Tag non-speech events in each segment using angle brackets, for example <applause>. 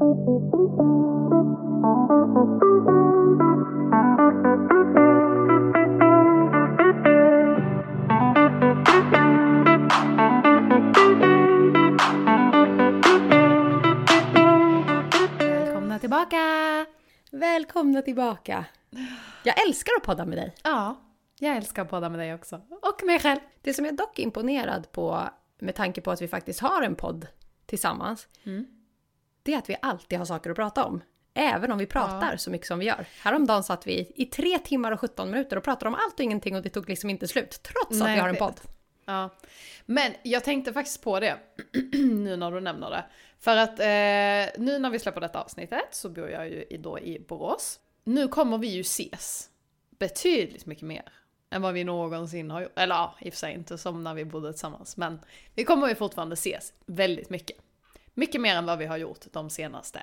Välkomna tillbaka! Välkomna tillbaka! Jag älskar att podda med dig. Ja, jag älskar att podda med dig också. Och mig själv. Det som jag dock är imponerad på, med tanke på att vi faktiskt har en podd tillsammans, Mm. Det är att vi alltid har saker att prata om. Även om vi pratar så mycket som vi gör. Häromdagen satt vi i tre timmar och 17 minuter och pratade om allt och ingenting och det tog liksom inte slut. Trots att Nej, vi har en podd. Ja. Men jag tänkte faktiskt på det, <clears throat> nu när du nämner det. För att eh, nu när vi släpper detta avsnittet så bor jag ju då i Borås. Nu kommer vi ju ses betydligt mycket mer än vad vi någonsin har gjort. Eller ja, i och för sig inte som när vi bodde tillsammans. Men vi kommer ju fortfarande ses väldigt mycket. Mycket mer än vad vi har gjort de senaste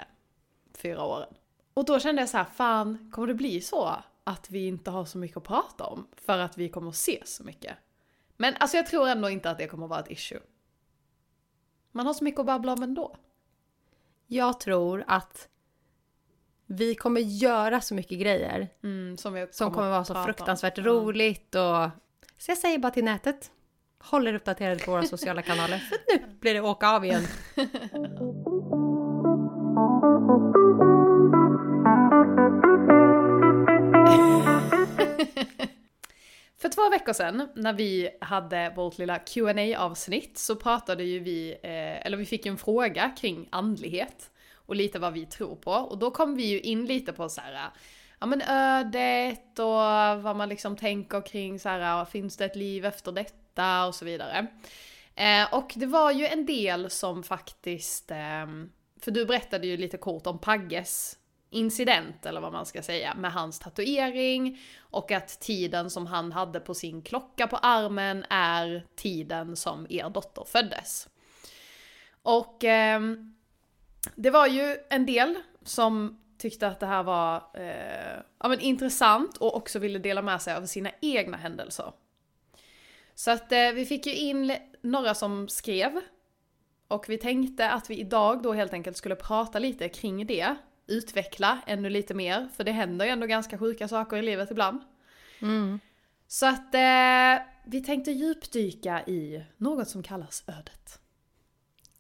fyra åren. Och då kände jag så här, fan, kommer det bli så att vi inte har så mycket att prata om? För att vi kommer att ses så mycket? Men alltså jag tror ändå inte att det kommer att vara ett issue. Man har så mycket att babbla om ändå. Jag tror att vi kommer göra så mycket grejer Mm, som som kommer vara så om. fruktansvärt Ja. roligt och... Så jag säger bara till nätet, håll er uppdaterade på våra sociala kanaler för nu blir det åka av igen. <laughs> För två veckor sedan när vi hade vårt lilla qa avsnitt så pratade ju vi, eh, eller vi fick en fråga kring andlighet och lite vad vi tror på. Och då kom vi ju in lite på så här, ja men ödet och vad man liksom tänker kring så här, finns det ett liv efter detta och så vidare. Eh, och det var ju en del som faktiskt, eh, för du berättade ju lite kort om Pagges incident, eller vad man ska säga, med hans tatuering och att tiden som han hade på sin klocka på armen är tiden som er dotter föddes. Och eh, det var ju en del som tyckte att det här var eh, ja, men intressant och också ville dela med sig av sina egna händelser. Så att eh, vi fick ju in några som skrev. Och vi tänkte att vi idag då helt enkelt skulle prata lite kring det. Utveckla ännu lite mer, för det händer ju ändå ganska sjuka saker i livet ibland. Mm. Så att eh, vi tänkte djupdyka i något som kallas ödet.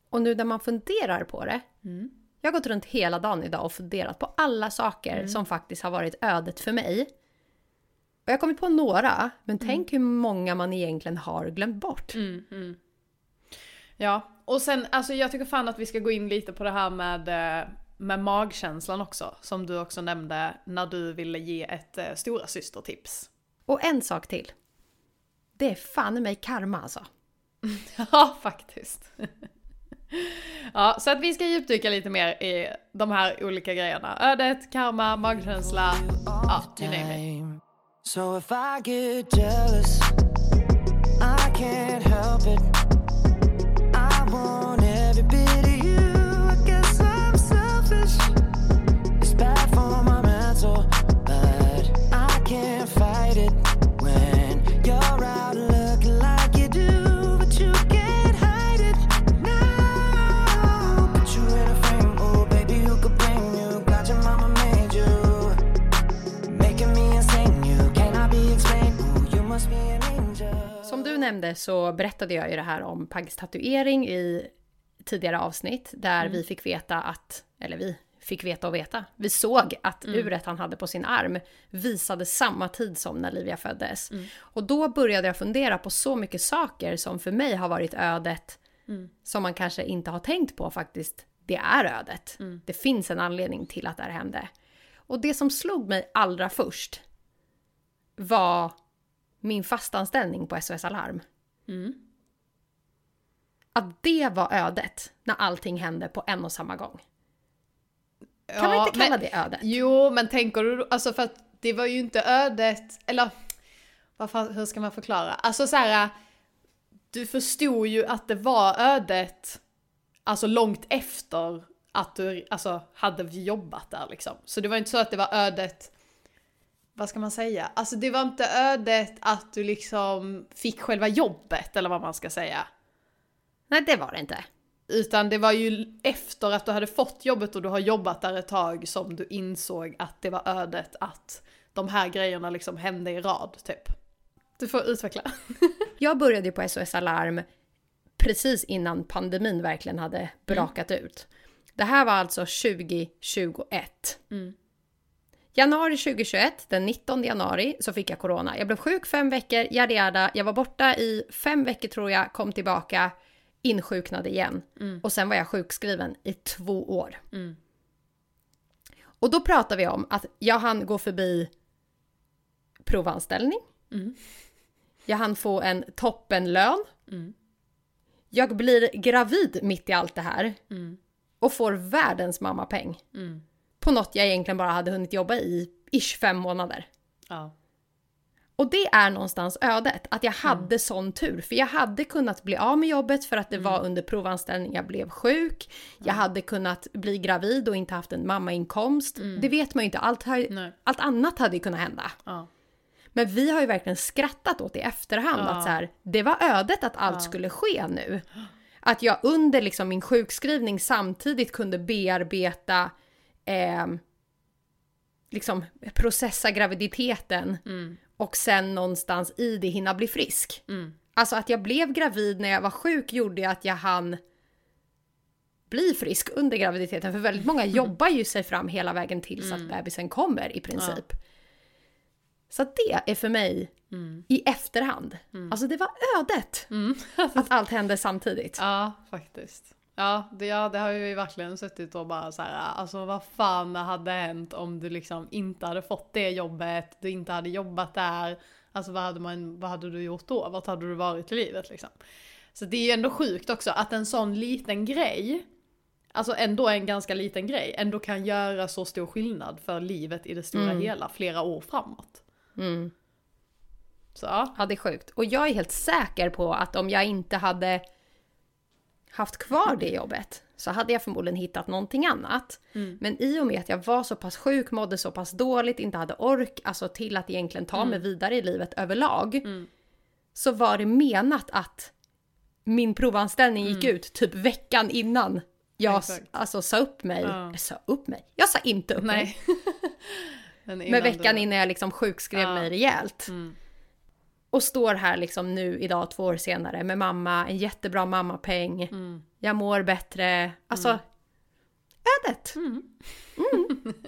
Och nu när man funderar på det. Mm. Jag har gått runt hela dagen idag och funderat på alla saker som faktiskt har varit ödet för mig. Och jag har kommit på några, men tänk hur många man egentligen har glömt bort. Ja, och sen alltså jag tycker fan att vi ska gå in lite på det här med, eh, med magkänslan också. Som du också nämnde när du ville ge ett eh, stora systertips. Och en sak till. Det är fan i mig karma alltså. <laughs> Ja, faktiskt. <laughs> ja, så att vi ska djupdyka lite mer i de här olika grejerna. Ödet, karma, magkänsla, ja, you name it. So if I get jealous, Nämnde så berättade jag ju det här om Paggs tatuering i tidigare avsnitt där vi fick veta att, eller vi fick veta och veta, vi såg att uret han hade på sin arm visade samma tid som när Livia föddes. Och då började jag fundera på så mycket saker som för mig har varit ödet som man kanske inte har tänkt på faktiskt. Det är ödet. Det finns en anledning till att det här hände. Och det som slog mig allra först var min fastanställning på SOS Alarm. Att det var ödet när allting hände på en och samma gång. Kan man Ja, inte kalla men- det ödet? Jo, men tänker du, alltså för att det var ju inte ödet, eller vad fan, hur ska man förklara? Alltså så här, du förstod ju att det var ödet, alltså långt efter att du alltså, hade jobbat där liksom. Så det var inte så att det var ödet, vad ska man säga? Alltså det var inte ödet att du liksom fick själva jobbet eller vad man ska säga. Nej, det var det inte. Utan det var ju efter att du hade fått jobbet och du har jobbat där ett tag som du insåg att det var ödet att de här grejerna liksom hände i rad, typ. Du får utveckla. <laughs> Jag började ju på SOS Alarm precis innan pandemin verkligen hade brakat ut. Det här var alltså 2021. Januari 2021, den 19 januari, så fick jag corona. Jag blev sjuk fem veckor, yada. Jag var borta i fem veckor tror jag, kom tillbaka, insjuknade igen. Och sen var jag sjukskriven i två år. Och då pratar vi om att jag hann gå förbi provanställning. Jag hann få en toppenlön. Jag blir gravid mitt i allt det här. Och får världens mammapeng. På något jag egentligen bara hade hunnit jobba i ish fem månader. Ja. Och det är någonstans ödet, att jag hade sån tur. För jag hade kunnat bli av med jobbet för att det var under provanställning jag blev sjuk. Jag hade kunnat bli gravid och inte haft en mammainkomst. Det vet man ju inte, allt, har, allt annat hade ju kunnat hända. Ja. Men vi har ju verkligen skrattat åt i efterhand Ja. att så här, det var ödet att allt skulle ske nu. Att jag under liksom min sjukskrivning samtidigt kunde bearbeta, eh, liksom processa graviditeten och sen någonstans i det hinna bli frisk. Alltså att jag blev gravid när jag var sjuk gjorde att jag hann bli frisk under graviditeten. För väldigt många <laughs> jobbar ju sig fram hela vägen tills att bebisen kommer i princip. Så att det är för mig i efterhand. Alltså det var ödet <laughs> att allt hände samtidigt. Ja, faktiskt. Ja det, ja, det har ju verkligen suttit och bara så här, alltså vad fan hade hänt om du liksom inte hade fått det jobbet, du inte hade jobbat där, alltså vad hade, man, vad hade du gjort då? Vart hade du varit i livet liksom? Så det är ju ändå sjukt också att en sån liten grej, alltså ändå en ganska liten grej, ändå kan göra så stor skillnad för livet i det stora hela flera år framåt. Så ja. Ja, det är sjukt. Och jag är helt säker på att om jag inte hade haft kvar det jobbet så hade jag förmodligen hittat någonting annat. Men i och med att jag var så pass sjuk, mådde så pass dåligt, inte hade ork alltså till att egentligen ta mig vidare i livet överlag. Så var det menat att min provanställning gick ut typ veckan innan jag Exakt. alltså, sa upp mig. Ja. Jag sa upp mig? Jag sa inte upp mig. Nej. <laughs> Men, Men veckan innan jag liksom sjukskrev Ja. mig rejält. Och står här liksom nu idag två år senare med mamma, en jättebra mammapeng. Jag mår bättre. Alltså, ödet! Mm. <laughs>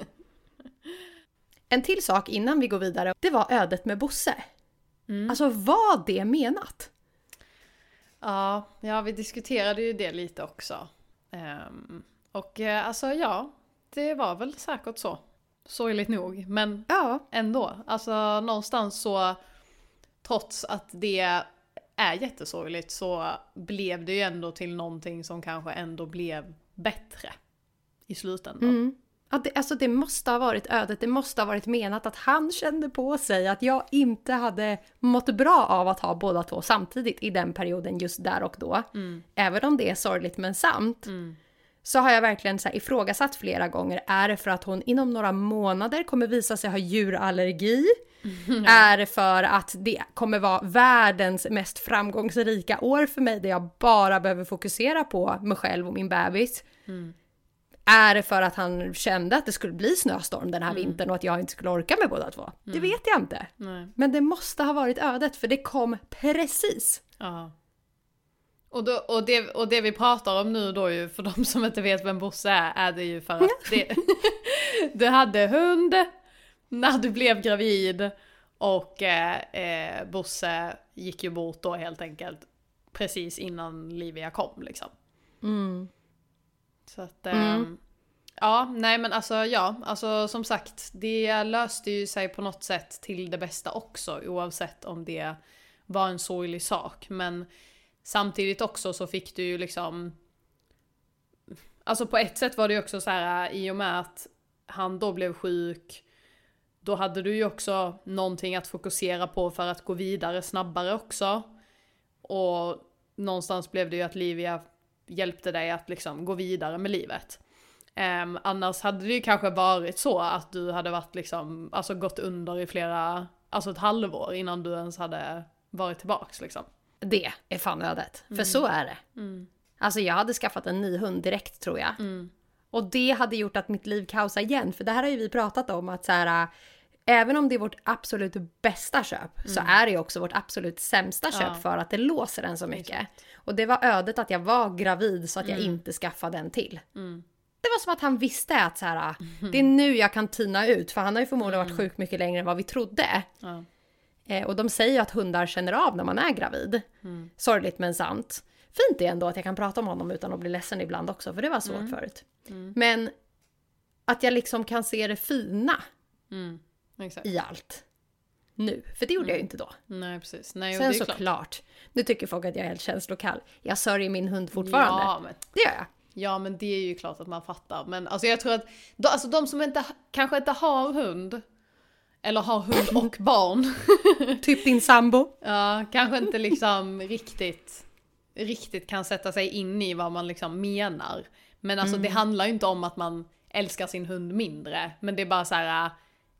en till sak innan vi går vidare, det var ödet med Bosse. Alltså var det menat? Ja, ja, vi diskuterade ju det lite också. Ehm, och eh, alltså ja, det var väl säkert så. Sorgligt nog, men Ja. ändå. Alltså någonstans så, trots att det är jättesorgligt så blev det ju ändå till någonting som kanske ändå blev bättre i slutändan. Mm. Ja, det, alltså det måste ha varit ödet, det måste ha varit menat att han kände på sig att jag inte hade mått bra av att ha båda två samtidigt i den perioden just där och då. Även om det är sorgligt men sant. Så har jag verkligen så här ifrågasatt flera gånger, är det för att hon inom några månader kommer visa sig ha djurallergi? <laughs> Är det för att det kommer vara världens mest framgångsrika år för mig där jag bara behöver fokusera på mig själv och min bebis? Är det för att han kände att det skulle bli snöstorm den här vintern och att jag inte skulle orka med båda två? Det vet jag inte. Nej. Men det måste ha varit ödet för det kom precis. Ja. Och, då, och, det, och det vi pratar om nu då ju, för de som inte vet vem Bosse är, är det ju för att <laughs> det, du hade hund när du blev gravid och eh, eh, Bosse gick ju bort då helt enkelt precis innan Livia kom liksom. Så att, ehm, ja, nej men alltså ja, alltså som sagt, det löste ju sig på något sätt till det bästa också oavsett om det var en sorglig sak. Men samtidigt också så fick du ju liksom, alltså på ett sätt var det ju också så här äh, i och med att han då blev sjuk, då hade du ju också någonting att fokusera på för att gå vidare snabbare också. Och någonstans blev det ju att Livia hjälpte dig att liksom gå vidare med livet. Um, annars hade det ju kanske varit så att du hade varit liksom, alltså gått under i flera, alltså ett halvår innan du ens hade varit tillbaks liksom. Det är fan ödet. För så är det. Alltså jag hade skaffat en ny hund direkt tror jag. Mm. Och det hade gjort att mitt liv kaosade igen. För det här har ju vi pratat om att så här, äh, även om det är vårt absolut bästa köp så är det ju också vårt absolut sämsta köp Mm. Ja. för att det låser en så mycket. Och det var ödet att jag var gravid så att jag Mm. inte skaffade en till. Det var som att han visste att så här, <laughs> det är nu jag kan tina ut för han har ju förmodligen varit sjuk mycket längre än vad vi trodde. Ja. Eh, och de säger ju att hundar känner av när man är gravid. Mm. Sorgligt men sant. Fint är ändå att jag kan prata om honom utan att bli ledsen ibland också, för det var svårt Mm. förut. Men att jag liksom kan se det fina Mm. I allt. Nu, för det gjorde jag ju inte då. Nej precis. Nej, Sen det är klart. såklart, nu tycker folk att jag är helt känslokall. Jag sörjer min hund fortfarande. Ja men, Det gör jag. ja men det är ju klart att man fattar. Men alltså jag tror att, då, alltså de som inte, kanske inte har hund, eller har hund och barn, <laughs> Typ din sambo. ja, kanske inte liksom riktigt, riktigt kan sätta sig in i vad man liksom menar. Men alltså det handlar ju inte om att man älskar sin hund mindre, men det är bara så här. äh,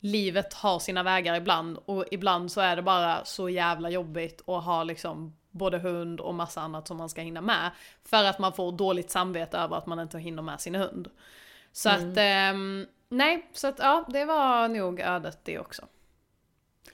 Livet har sina vägar ibland och ibland så är det bara så jävla jobbigt att ha liksom både hund och massa annat som man ska hinna med. För att man får dåligt samvete över att man inte hinner med sin hund. Så att, ehm, nej, så att ja, det var nog ödet det också.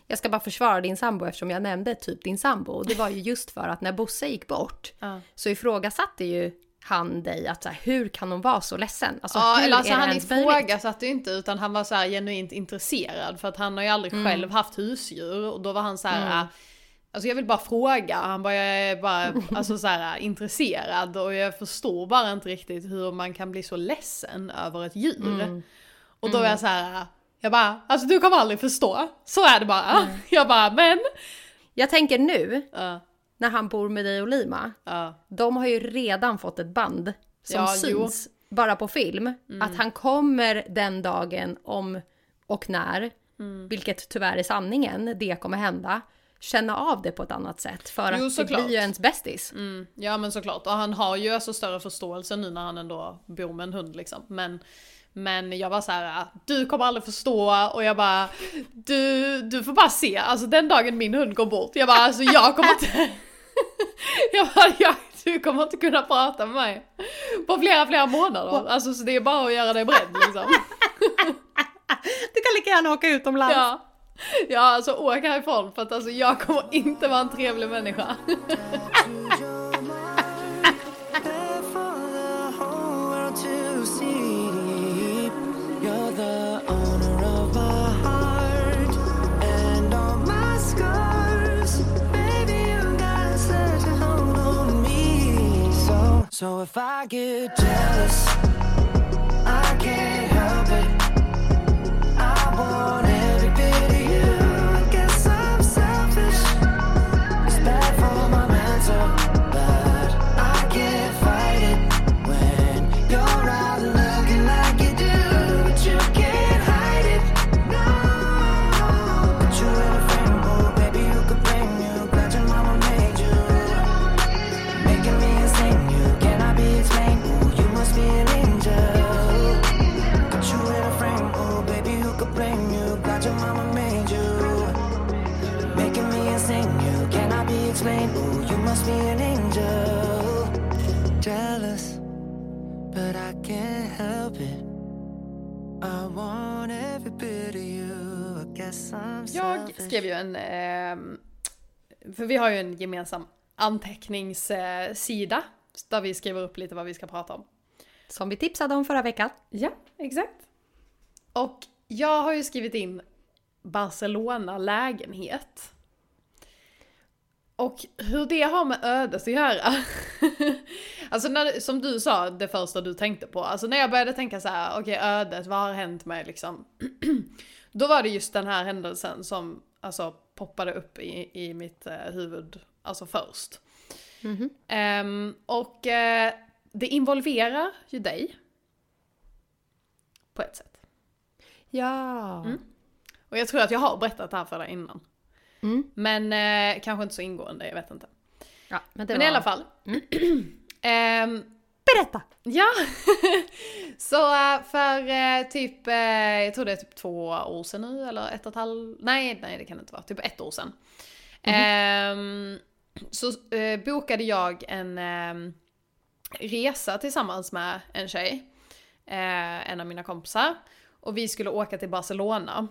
Jag ska bara försvara din sambo eftersom jag nämnde typ din sambo. Och det var ju just för att när Bosse gick bort Ja. så ifrågasatte ju han dig att så här, hur kan hon vara så ledsen? Alltså, Ja, eller alltså han ifrågasatte ju inte utan han var så här genuint intresserad för att han har ju aldrig Mm. själv haft husdjur och då var han så här. äh, Alltså jag vill bara fråga, han bara, jag är bara alltså så här, intresserad och jag förstår bara inte riktigt hur man kan bli så ledsen över ett djur. Mm. Och då är jag så här, jag bara, alltså du kommer aldrig förstå, så är det bara. <laughs> Jag bara, men. Jag tänker nu, Ja, när han bor med dig och Lima, ja, de har ju redan fått ett band som Ja, jo. Mm. syns bara på film. Att han kommer den dagen om och när, Mm. vilket tyvärr är sanningen, det kommer hända. Känna av det på ett annat sätt för Jo, att det blir ju ens bästis. Mm, ja men såklart, och han har ju alltså större förståelse nu när han ändå bor med en hund liksom. Men, men jag var så här, du kommer aldrig förstå och jag bara, du, du får bara se, alltså den dagen min hund går bort, jag bara alltså jag kommer inte, <laughs> jag bara, jag, du kommer inte kunna prata med mig på flera, flera månader. Alltså så det är bara att göra dig beredd liksom. <laughs> Du kan lika gärna åka utomlands. Ja. Ja alltså åk härifrån för att alltså jag kommer inte vara en trevlig människa. <laughs> So, if I get jealous, I can't explained. Ooh, you must be an angel. Jealous, but I can't help it. I want every bit of you. I guess I'm Jag selfish. skrev ju en, ehm, för vi har ju en gemensam anteckningssida där vi skriver upp lite vad vi ska prata om. Som vi tipsade om förra veckan. Ja, exakt. Och jag har ju skrivit in Barcelona lägenhet. Och hur det har med ödet att göra. <laughs> alltså när, som du sa, det första du tänkte på. Alltså när jag började tänka så här, okej ödet, vad har hänt med liksom? <clears throat> Då var det just den här händelsen som alltså poppade upp i, i mitt eh, huvud, alltså först. Ehm, och eh, det involverar ju dig. På ett sätt. Ja. Mm. Och jag tror att jag har berättat det här för dig innan. Mm. Men eh, kanske inte så ingående, jag vet inte. ja men Men var... i alla fall. <clears throat> Ehm, Berätta! ja! <laughs> så eh, för eh, typ, eh, jag tror det är typ två år sedan nu, eller ett och ett halvt, nej, nej det kan det inte vara, typ ett år sedan. Ehm, så eh, bokade jag en, ehm, resa tillsammans med en tjej, eh, en av mina kompisar. Och vi skulle åka till Barcelona.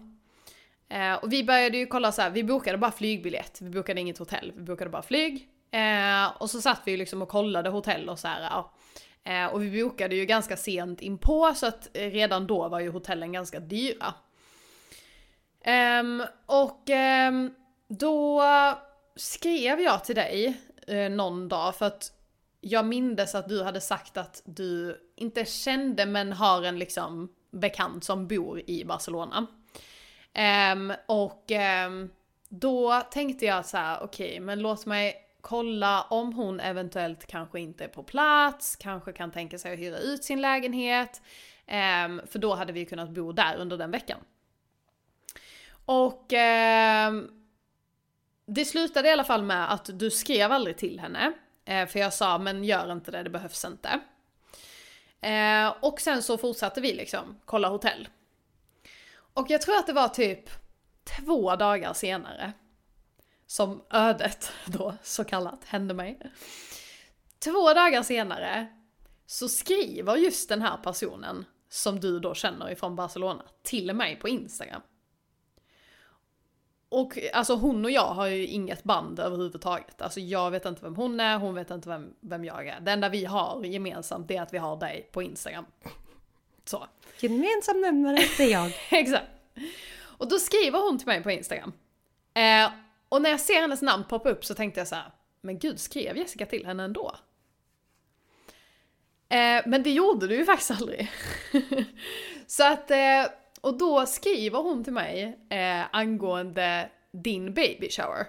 Eh, och vi började ju kolla så här, vi bokade bara flygbiljett, vi bokade inget hotell, vi bokade bara flyg. Eh, och så satt vi liksom och kollade hotell och så här, ja. Eh, och vi bokade ju ganska sent inpå så att redan då var ju hotellen ganska dyra. Ehm, och ehm, då skrev jag till dig eh, någon dag för att jag mindes att du hade sagt att du inte kände men har en liksom bekant som bor i Barcelona. Um, och um, då tänkte jag så här: okej okay, men låt mig kolla om hon eventuellt kanske inte är på plats, kanske kan tänka sig att hyra ut sin lägenhet. Um, för då hade vi kunnat bo där under den veckan. Och det slutade i alla fall med att du skrev aldrig till henne. Eh, för jag sa, men gör inte det, det behövs inte. Och sen så fortsatte vi liksom kolla hotell. Och jag tror att det var typ två dagar senare som ödet <laughs> då så kallat hände mig. Två dagar senare så skriver just den här personen som du då känner ifrån Barcelona till mig på Instagram. Och alltså hon och jag har ju inget band överhuvudtaget. Alltså jag vet inte vem hon är, hon vet inte vem, vem jag är. Det enda vi har gemensamt är att vi har dig på Instagram. Så. Gemensam nämnare, det är jag. <laughs> Exakt. Och då skriver hon till mig på Instagram. Eh, och när jag ser hennes namn poppa upp så tänkte jag så här, men gud skrev Jessica till henne ändå? Eh, men det gjorde du ju faktiskt aldrig. <laughs> så att eh, och då skriver hon till mig eh, angående din baby shower.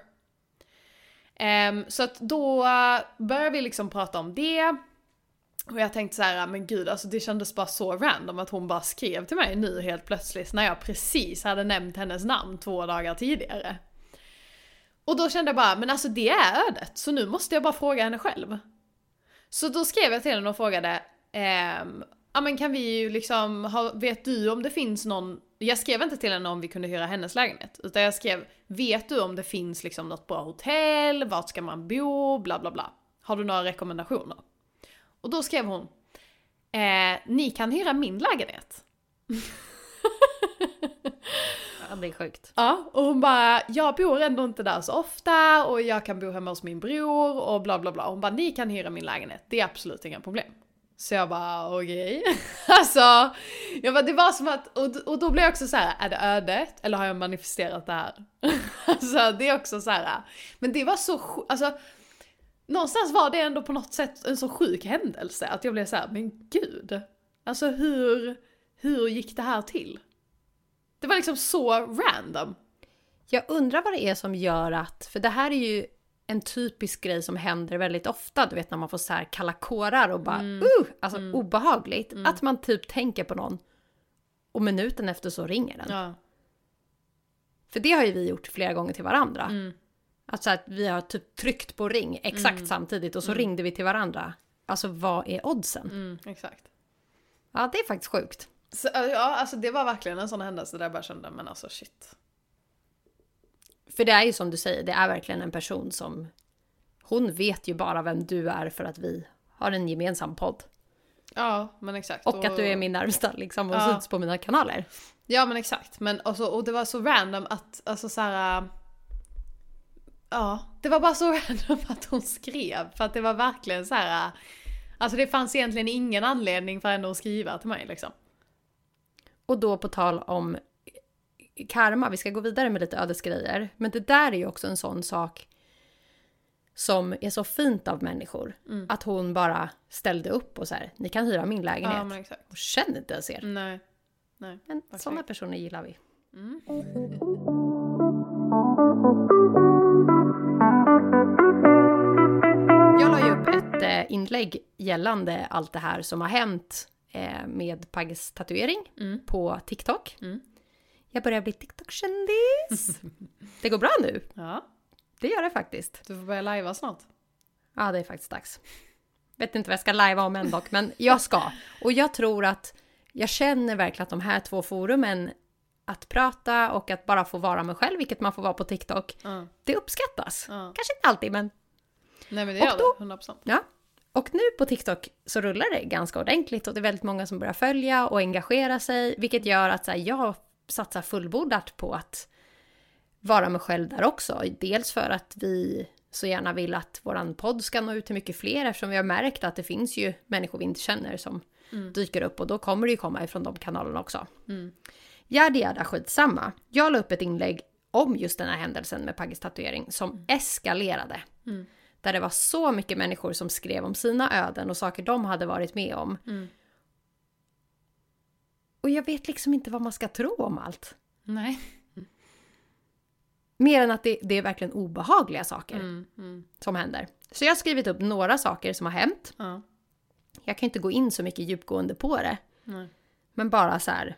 Ehm, så att då eh, börjar vi liksom prata om det. Och jag tänkte så här, ah, men gud alltså det kändes bara så random att hon bara skrev till mig nu helt plötsligt när jag precis hade nämnt hennes namn två dagar tidigare. Och då kände jag bara, men alltså det är ödet, så nu måste jag bara fråga henne själv. Så då skrev jag till henne och frågade, ehm, ja men kan vi ju liksom, ha, vet du om det finns någon, jag skrev inte till henne om vi kunde hyra hennes lägenhet, utan jag skrev, vet du om det finns liksom något bra hotell, vart ska man bo, bla bla bla. Har du några rekommendationer? Och då skrev hon, eh, ni kan hyra min lägenhet. ja, det är sjukt. Ja, och hon bara, jag bor ändå inte där så ofta och jag kan bo hemma hos min bror och bla bla bla. Hon bara, ni kan hyra min lägenhet, det är absolut inga problem. Så jag bara okej. Okay. <laughs> alltså, jag bara, det var som att, och, och då blev jag också så här: är det ödet eller har jag manifesterat det här? <laughs> alltså det är också så här. men det var så, alltså någonstans var det ändå på något sätt en så sjuk händelse att jag blev så här, men gud. Alltså hur, hur gick det här till? Det var liksom så random. Jag undrar vad det är som gör att, för det här är ju en typisk grej som händer väldigt ofta, du vet när man får så här kalla kårar och bara mm. uh, alltså mm. obehagligt. Mm. Att man typ tänker på någon och minuten efter så ringer den. Ja. För det har ju vi gjort flera gånger till varandra. Mm. Alltså att vi har typ tryckt på ring exakt mm. samtidigt och så mm. ringde vi till varandra. Alltså vad är oddsen? Mm, exakt. Ja, det är faktiskt sjukt. Så, ja, alltså det var verkligen en sån händelse där jag bara kände, men alltså shit. För det är ju som du säger, det är verkligen en person som... Hon vet ju bara vem du är för att vi har en gemensam podd. Ja, men exakt. Och, och att du är min närmsta liksom och ja. syns på mina kanaler. Ja men exakt, men och, så, och det var så random att, alltså så här. Ja, det var bara så <laughs> random att hon skrev för att det var verkligen så här. Alltså det fanns egentligen ingen anledning för henne att skriva till mig liksom. Och då på tal om karma, vi ska gå vidare med lite ödesgrejer. Men det där är ju också en sån sak som är så fint av människor. Mm. Att hon bara ställde upp och så här, ni kan hyra min lägenhet. Ja, och känner inte ens er. Nej. Nej. Men okay. sådana personer gillar vi. Mm. Inlägg gällande allt det här som har hänt eh, med Pagges tatuering mm. på TikTok. Mm. Jag börjar bli TikTok-kändis. <laughs> det går bra nu. Ja. Det gör det faktiskt. Du får börja lajva snart. Ja, det är faktiskt dags. Vet inte vad jag ska lajva om än dock, men jag ska. Och jag tror att jag känner verkligen att de här två forumen, att prata och att bara få vara mig själv, vilket man får vara på TikTok, mm. det uppskattas. Kanske inte alltid, men... Nej, men det gör det. 100%. Ja. Och nu på TikTok så rullar det ganska ordentligt och det är väldigt många som börjar följa och engagera sig, vilket gör att så här, jag satsar fullbordat på att vara mig själv där också. Dels för att vi så gärna vill att våran podd ska nå ut till mycket fler eftersom vi har märkt att det finns ju människor vi inte känner som dyker upp och då kommer det ju komma ifrån de kanalerna också. Mm. Yada yada skitsamma. Jag la upp ett inlägg om just den här händelsen med Paggis tatuering som eskalerade. Där det var så mycket människor som skrev om sina öden och saker de hade varit med om. Och jag vet liksom inte vad man ska tro om allt. Nej. Mer än att det, det är verkligen obehagliga saker Mm, mm. som händer. Så jag har skrivit upp några saker som har hänt. Ja. Jag kan inte gå in så mycket djupgående på det. Nej. Men bara så här.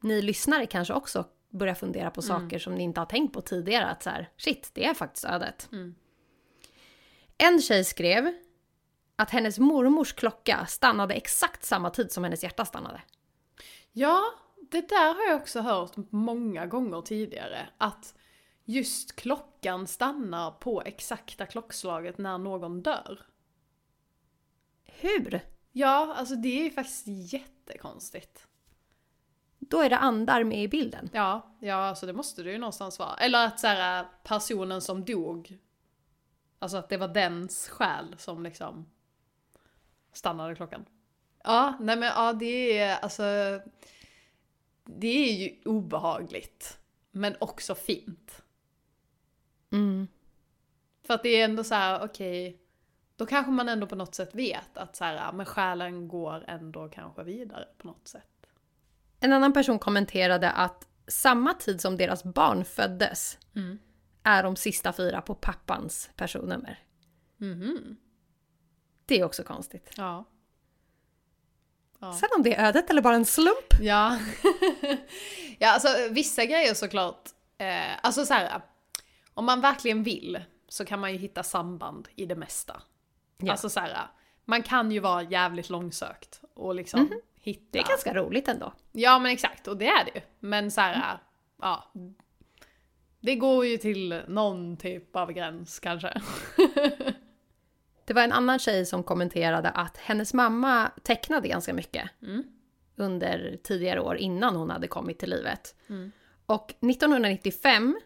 Ni lyssnare kanske också börjar fundera på saker som ni inte har tänkt på tidigare. Att så här, shit, det är faktiskt ödet. En tjej skrev att hennes mormors klocka stannade exakt samma tid som hennes hjärta stannade. Ja, det där har jag också hört många gånger tidigare. Att just klockan stannar på exakta klockslaget när någon dör. Hur? Ja, alltså det är ju faktiskt jättekonstigt. Då är det andar med i bilden. Ja, ja alltså det måste det ju någonstans vara. Eller att så här, personen som dog, alltså att det var dens själ som liksom stannade klockan. Ja, nej men ja det är alltså, det är ju obehagligt. Men också fint. Mm. För att det är ändå så här, okej, då kanske man ändå på något sätt vet att så här, men själen går ändå kanske vidare på något sätt. En annan person kommenterade att samma tid som deras barn föddes är de sista fyra på pappans personnummer. Mhm. Det är också konstigt. Ja. Ja. Sen om det är ödet eller bara en slump. Ja. <laughs> ja, alltså vissa grejer såklart. Eh, alltså så här. Om man verkligen vill så kan man ju hitta samband i det mesta. Ja. Alltså så här. Man kan ju vara jävligt långsökt och liksom hitta. Det är ganska roligt ändå. Ja men exakt, och det är det ju. Men så här, ja. Det går ju till någon typ av gräns kanske. Det var en annan tjej som kommenterade att hennes mamma tecknade ganska mycket under tidigare år innan hon hade kommit till livet. Och 1995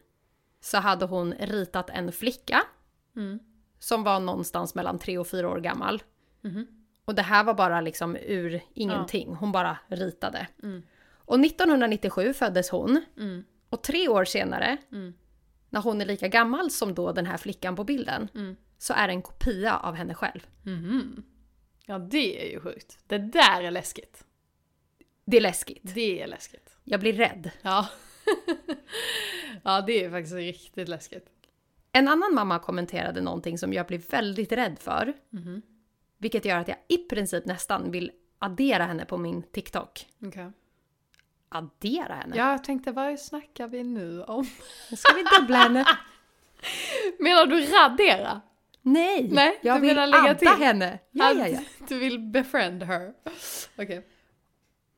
så hade hon ritat en flicka som var någonstans mellan tre och fyra år gammal. Och det här var bara liksom ur ingenting, hon bara ritade. Och 1997 föddes hon. Och tre år senare, när hon är lika gammal som då den här flickan på bilden, så är det en kopia av henne själv. Ja det är ju sjukt. Det där är läskigt. Det är läskigt. Det är läskigt. Jag blir rädd. Ja. <laughs> ja det är faktiskt riktigt läskigt. En annan mamma kommenterade någonting som jag blir väldigt rädd för. Vilket gör att jag i princip nästan vill addera henne på min TikTok. Okej. Addera henne? Ja, jag tänkte vad snackar vi nu om? Nu ska vi dubbla henne. <laughs> Menar du radera? Nej, Nej, jag du vill adda till. henne. Ja, ja, ja. <laughs> Du vill befriend her. Okej.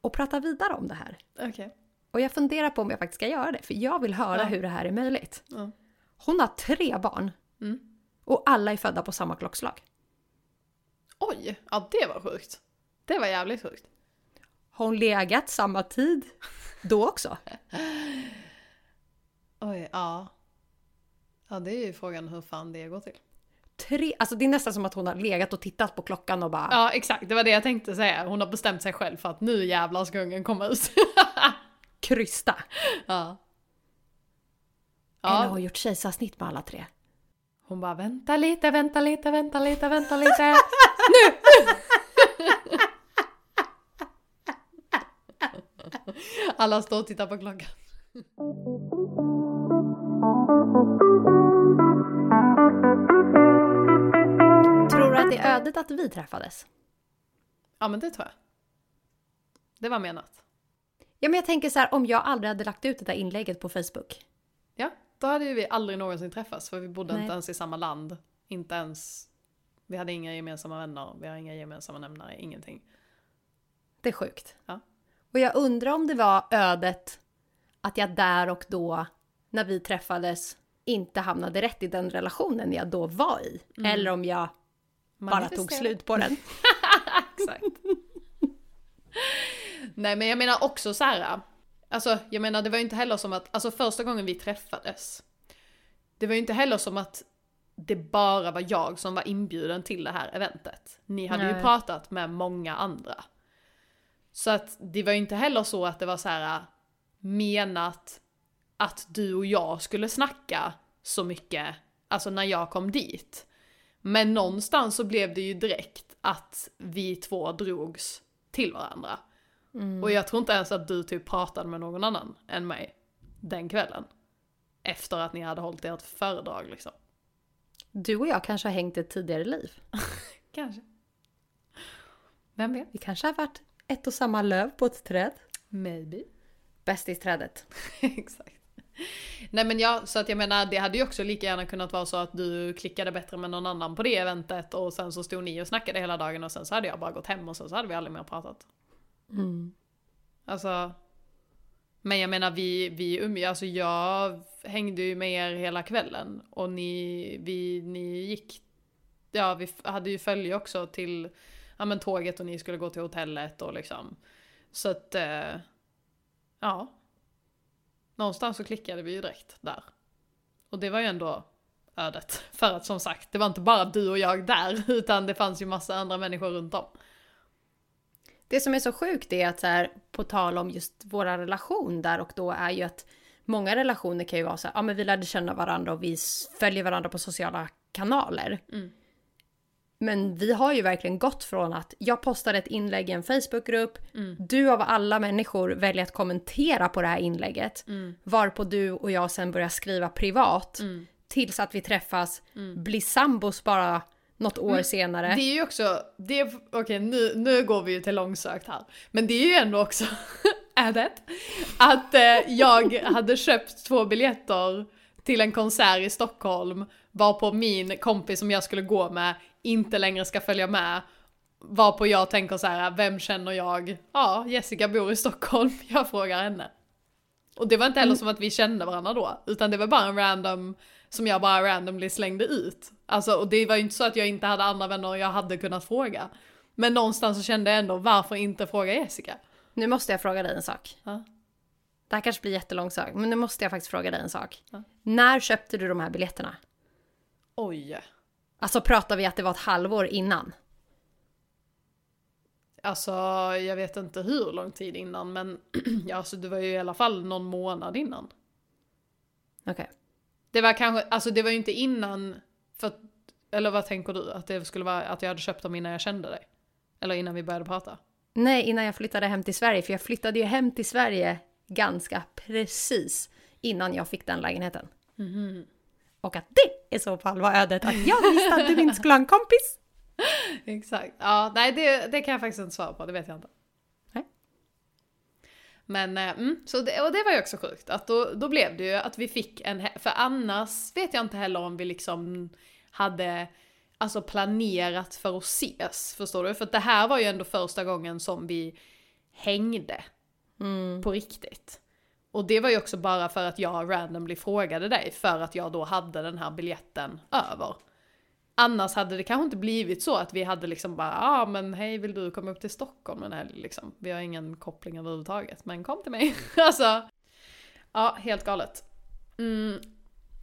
Och prata vidare om det här. Okej. Och jag funderar på om jag faktiskt ska göra det, för jag vill höra Ja. hur det här är möjligt. Ja. Hon har tre barn. Mm. Och alla är födda på samma klockslag. Oj, ja det var sjukt. Det var jävligt sjukt. Har hon legat samma tid då också? Oj, ja. Ja det är ju frågan hur fan det går till. Tre, alltså det är nästan som att hon har legat och tittat på klockan och bara Ja exakt, det var det jag tänkte säga. Hon har bestämt sig själv för att nu jävlar ska ungen komma ut. <laughs> krysta. ja. Eller har Ja, gjort kejsarsnitt med alla tre? hon bara vänta lite, vänta lite, vänta lite, vänta lite. <laughs> nu! <laughs> <laughs> Alla står och tittar på klockan. Tror du att det är ödet att vi träffades? Ja men det tror jag. Det var menat. Ja, men jag tänker så här, om jag aldrig hade lagt ut det där inlägget på Facebook. Ja, då hade ju vi aldrig någonsin träffats för vi bodde Nej. inte ens i samma land. Inte ens... Vi hade inga gemensamma vänner, vi har inga gemensamma nämnare, ingenting. Det är sjukt. Ja. Och jag undrar om det var ödet att jag där och då, när vi träffades, inte hamnade rätt i den relationen jag då var i. Eller om jag bara tog slut på den. <laughs> <laughs> Exakt. Nej men jag menar också så här. Alltså jag menar det var ju inte heller som att, alltså första gången vi träffades. Det var ju inte heller som att det bara var jag som var inbjuden till det här eventet. Ni hade ju Nej. pratat med många andra. Så att det var ju inte heller så att det var så här menat att du och jag skulle snacka så mycket, alltså när jag kom dit. Men någonstans så blev det ju direkt att vi två drogs till varandra. Och jag tror inte ens att du typ pratade med någon annan än mig den kvällen. Efter att ni hade hållit ert föredrag liksom. Du och jag kanske har hängt ett tidigare liv. <laughs> Kanske. Vem vet? Vi kanske har varit ett och samma löv på ett träd. Maybe. Bästisträdet. <laughs> Exakt. Nej men ja, så att jag menar det hade ju också lika gärna kunnat vara så att du klickade bättre med någon annan på det eventet och sen så stod ni och snackade hela dagen och sen så hade jag bara gått hem och sen så hade vi aldrig mer pratat. Alltså. Men jag menar vi, vi umgicks, alltså jag hängde ju med er hela kvällen och ni, vi, ni gick, ja vi hade ju följe också till, ja men tåget och ni skulle gå till hotellet och liksom. Så att, eh, ja. Någonstans så klickade vi ju direkt där. Och det var ju ändå ödet. <laughs> För att som sagt, det var inte bara du och jag där, <laughs> utan det fanns ju massa andra människor runt om. Det som är så sjukt är att så här, på tal om just våra relation där och då är ju att många relationer kan ju vara så här, ja men vi lärde känna varandra och vi följer varandra på sociala kanaler. Mm. Men vi har ju verkligen gått från att jag postar ett inlägg i en Facebookgrupp, Mm. du av alla människor väljer att kommentera på det här inlägget, Mm. varpå du och jag sen börjar skriva privat, tills att vi träffas, blir sambos bara något år senare. Mm. Det är ju också, det är, okej nu, nu går vi ju till långsökt här. Men det är ju ändå också, <laughs> är det? Att eh, jag hade köpt två biljetter till en konsert i Stockholm, varpå min kompis som jag skulle gå med inte längre ska följa med. Varpå jag tänker så här, vem känner jag? Ja, Jessica bor i Stockholm, <laughs> jag frågar henne. Och det var inte heller som att vi kände varandra då, utan det var bara en random, som jag bara randomly slängde ut. Alltså, och det var ju inte så att jag inte hade andra vänner jag hade kunnat fråga. Men någonstans så kände jag ändå, varför inte fråga Jessica? Nu måste jag fråga dig en sak. Ja. Det här kanske blir jättelångsökt, men nu måste jag faktiskt fråga dig en sak. Ja. När köpte du de här biljetterna? Oj. Alltså pratar vi att det var ett halvår innan? Alltså, jag vet inte hur lång tid innan, men <clears throat> ja, alltså, det var ju i alla fall någon månad innan. Okej. Det var kanske, alltså det var ju inte innan, för att, eller vad tänker du? Att det skulle vara att jag hade köpt dem innan jag kände dig? Eller innan vi började prata? Nej, innan jag flyttade hem till Sverige, för jag flyttade ju hem till Sverige ganska precis innan jag fick den lägenheten. Och att det i så fall var ödet att jag visste att du inte skulle <laughs> ha en kompis. Exakt. Ja, nej det, det kan jag faktiskt inte svara på, det vet jag inte. Nej. Men, eh, mm, så det, och det var ju också sjukt, att då, då blev det ju att vi fick en, för annars vet jag inte heller om vi liksom hade alltså planerat för att ses, förstår du? För det här var ju ändå första gången som vi hängde på riktigt. Och det var ju också bara för att jag randomly frågade dig, för att jag då hade den här biljetten över. Annars hade det kanske inte blivit så att vi hade liksom bara, ja ah, men hej vill du komma upp till Stockholm en helg liksom. Vi har ingen koppling överhuvudtaget, men kom till mig. <laughs> alltså, ja helt galet. Mm.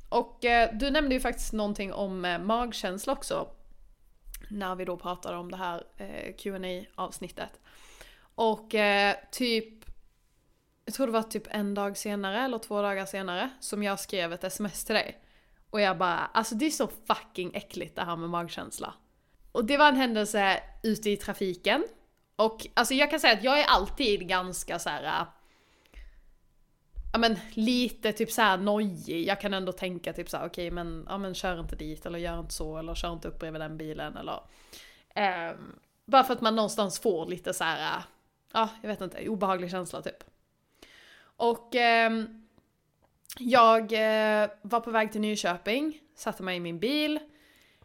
Och eh, du nämnde ju faktiskt någonting om eh, magkänsla också. När vi då pratade om det här eh, qa avsnittet Och eh, typ, jag tror det var typ en dag senare eller två dagar senare som jag skrev ett sms till dig. Och jag bara, alltså det är så fucking äckligt det här med magkänsla. Och det var en händelse ute i trafiken. Och alltså jag kan säga att jag är alltid ganska så här. Äh, ja men lite typ så här nojig. Jag kan ändå tänka typ så här: okej men, ja men kör inte dit eller gör inte så eller kör inte upp bredvid den bilen eller. Eh, bara för att man någonstans får lite så här. Äh, ja jag vet inte, obehaglig känsla typ. Och ehm, jag eh, var på väg till Nyköping, satte mig i min bil.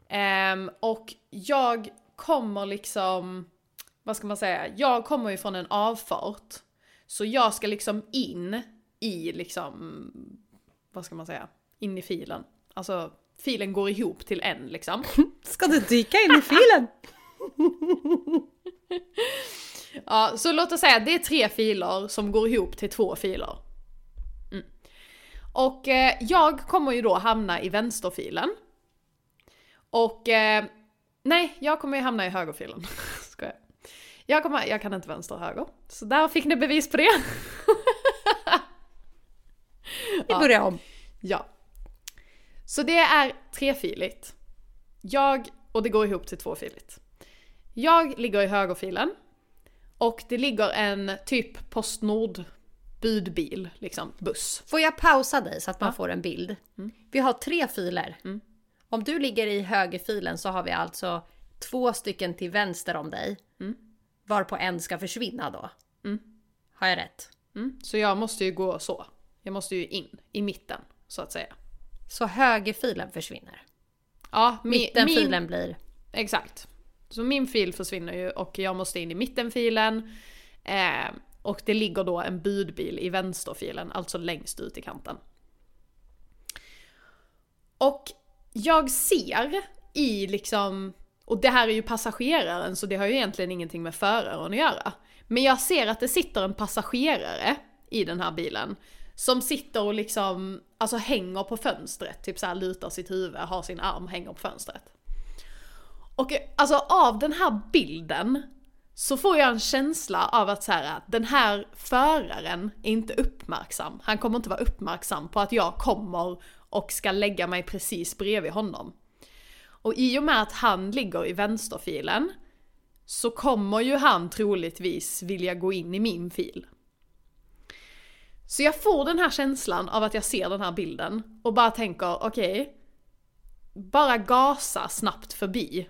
ehm, och jag kommer liksom, vad ska man säga, jag kommer ju från en avfart. Så jag ska liksom in i liksom, vad ska man säga, in i filen. Alltså filen går ihop till en liksom. <laughs> Ska du dyka in i filen? <laughs> Ja, så låt oss säga att det är tre filer som går ihop till två filer. Mm. Och eh, jag kommer ju då hamna i vänsterfilen. Och eh, nej, jag kommer ju hamna i högerfilen. <laughs> Skojar. Jag, kommer, jag kan inte vänster och höger. Så där fick ni bevis på det. <laughs> Vi börjar om. Ja. Så det är trefiligt. Jag, och det går ihop till tvåfiligt. Jag ligger i högerfilen. Och det ligger en typ Postnord budbil, liksom buss. Får jag pausa dig så att man Ja. får en bild? Vi har tre filer. Om du ligger i högerfilen så har vi alltså två stycken till vänster om dig. Varpå en ska försvinna då. Har jag rätt? Mm. Så jag måste ju gå så. Jag måste ju in, i mitten, så att säga. Så högerfilen försvinner. Ja, mi- Mittenfilen blir... Exakt. Så min fil försvinner ju och jag måste in i mittenfilen. Eh, och det ligger då en budbil i vänsterfilen, alltså längst ut i kanten. Och jag ser i liksom, och det här är ju passageraren så det har ju egentligen ingenting med föraren att göra. Men jag ser att det sitter en passagerare i den här bilen. Som sitter och liksom, alltså hänger på fönstret, typ så här lutar sitt huvud, har sin arm, hänger på fönstret. Och alltså av den här bilden så får jag en känsla av att så här, den här föraren är inte uppmärksam. Han kommer inte vara uppmärksam på att jag kommer och ska lägga mig precis bredvid honom. Och i och med att han ligger i vänsterfilen så kommer ju han troligtvis vilja gå in i min fil. Så jag får den här känslan av att jag ser den här bilden och bara tänker okej, bara gasa snabbt förbi.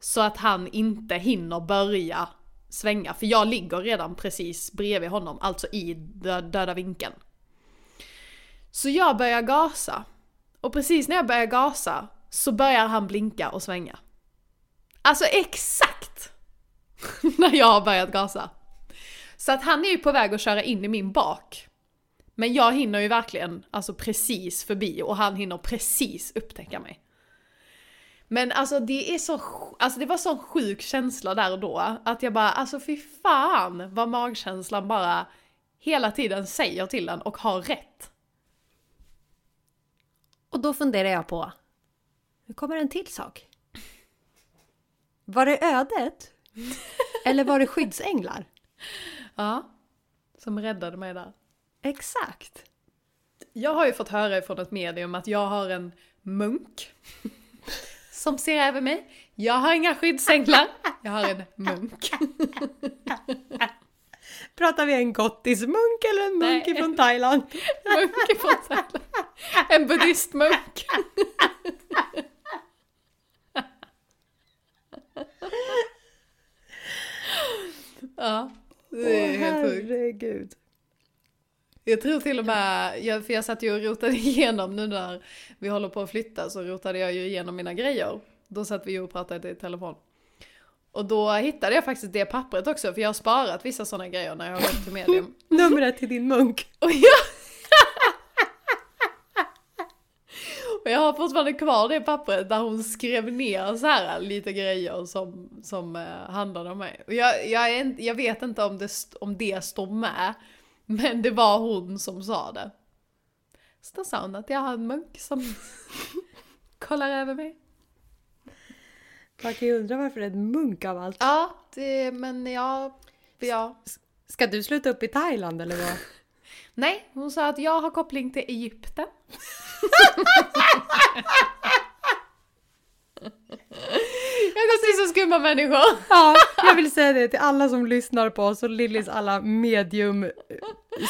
Så att han inte hinner börja svänga, för jag ligger redan precis bredvid honom, alltså i dö- döda vinkeln. Så jag börjar gasa. Och precis när jag börjar gasa så börjar han blinka och svänga. Alltså exakt! <laughs> när jag har börjat gasa. Så att han är ju på väg att köra in i min bak. Men jag hinner ju verkligen alltså precis förbi och han hinner precis upptäcka mig. Men alltså det är så, alltså det var sån sjuk känsla där och då. Att jag bara, alltså fy fan vad magkänslan bara hela tiden säger till en och har rätt. Och då funderar jag på, nu kommer en till sak. Var det ödet? Eller var det skyddsänglar? <laughs> Ja. Som räddade mig där. Exakt. Jag har ju fått höra ifrån ett medium att jag har en munk. <laughs> Som ser över mig. Jag har inga skyddsänglar. Jag har en munk. <laughs> Pratar vi en gottismunk eller en munk Nej. från Thailand? Munk ifrån Thailand. En buddhistmunk. <laughs> Ja, det är helt sjukt. herregud. Jag tror till och med, jag, för jag satt ju och rotade <laughs> igenom nu när vi håller på att flytta så rotade jag ju igenom mina grejer. Då satt vi ju och pratade i telefon. Och då hittade jag faktiskt det pappret också för jag har sparat vissa sådana grejer när jag har gått till medium. <laughs> Numret till din munk. <laughs> Och jag... och jag har fortfarande kvar det pappret där hon skrev ner så här lite grejer som, som eh, handlade om mig. Och jag, jag, är jag vet inte om det, om det står med, men det var hon som sa det. Så då sa hon att jag har en munk som <laughs> kollar över mig. Man kan ju undra varför det är en munk av allt. Ja, det, men ja, ja. Ska du sluta upp i Thailand eller vad? Nej, hon sa att jag har koppling till Egypten. <laughs> till så skumma människor. <laughs> Ja, jag vill säga det till alla som lyssnar på oss och Lillys alla medium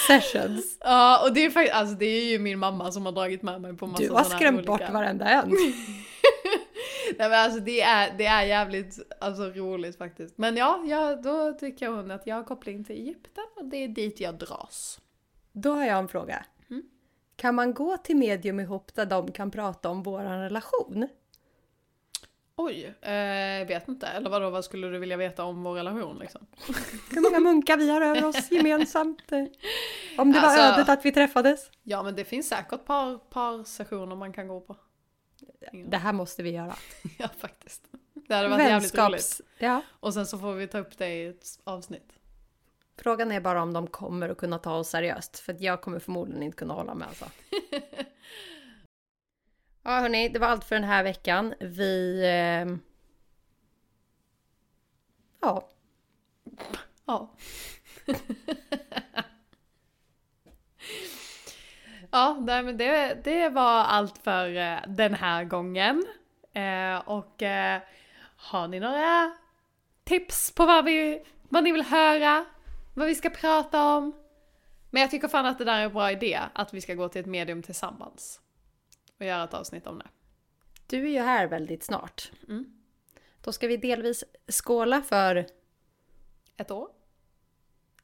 sessions. Ja, och det är faktiskt, alltså det är ju min mamma som har dragit med mig på massa Du har skrämt olika... bort varenda en. <laughs> Nej men alltså det är, det är jävligt alltså, roligt faktiskt. Men ja, ja, då tycker hon att jag har koppling till Egypten och det är dit jag dras. Då har jag en fråga. Kan man gå till medium ihop där de kan prata om våran relation? Oj, eh, vet inte. Eller vadå, vad skulle du vilja veta om vår relation liksom? <laughs> Hur många munkar vi har över oss gemensamt? eh, Om det var Alltså- ödet att vi träffades? Ja men det finns säkert par, par sessioner man kan gå på. Ingen Det här måste vi göra. <laughs> Ja, faktiskt. Det hade varit jävligt roligt. Vänskaps... Ja. Och sen så får vi ta upp det i ett avsnitt. Frågan är bara om de kommer att kunna ta oss seriöst. För jag kommer förmodligen inte kunna hålla med alltså. <laughs> Ja hörni, det var allt för den här veckan. Vi... Eh... Ja, Ja. <laughs> ja, nej, men det, det var allt för eh, den här gången. Eh, och eh, har ni några tips på vad, vi, vad ni vill höra? Vad vi ska prata om? Men jag tycker fan att det där är en bra idé, att vi ska gå till ett medium tillsammans. Och göra ett avsnitt om det. du är ju här väldigt snart. Mm. Då ska vi delvis skåla för Ett år?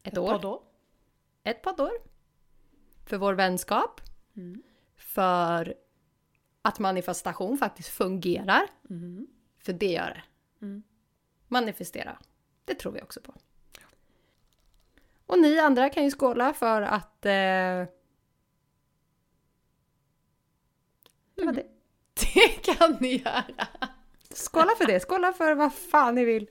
ett år. poddår? Ett poddår. För vår vänskap. Mm. För att manifestation faktiskt fungerar. Mm. För det gör det. Mm. Manifestera. Det tror vi också på. Och ni andra kan ju skåla för att... Eh... Det var det. <laughs> Det kan ni göra! Skåla för det. Skåla för vad fan ni vill.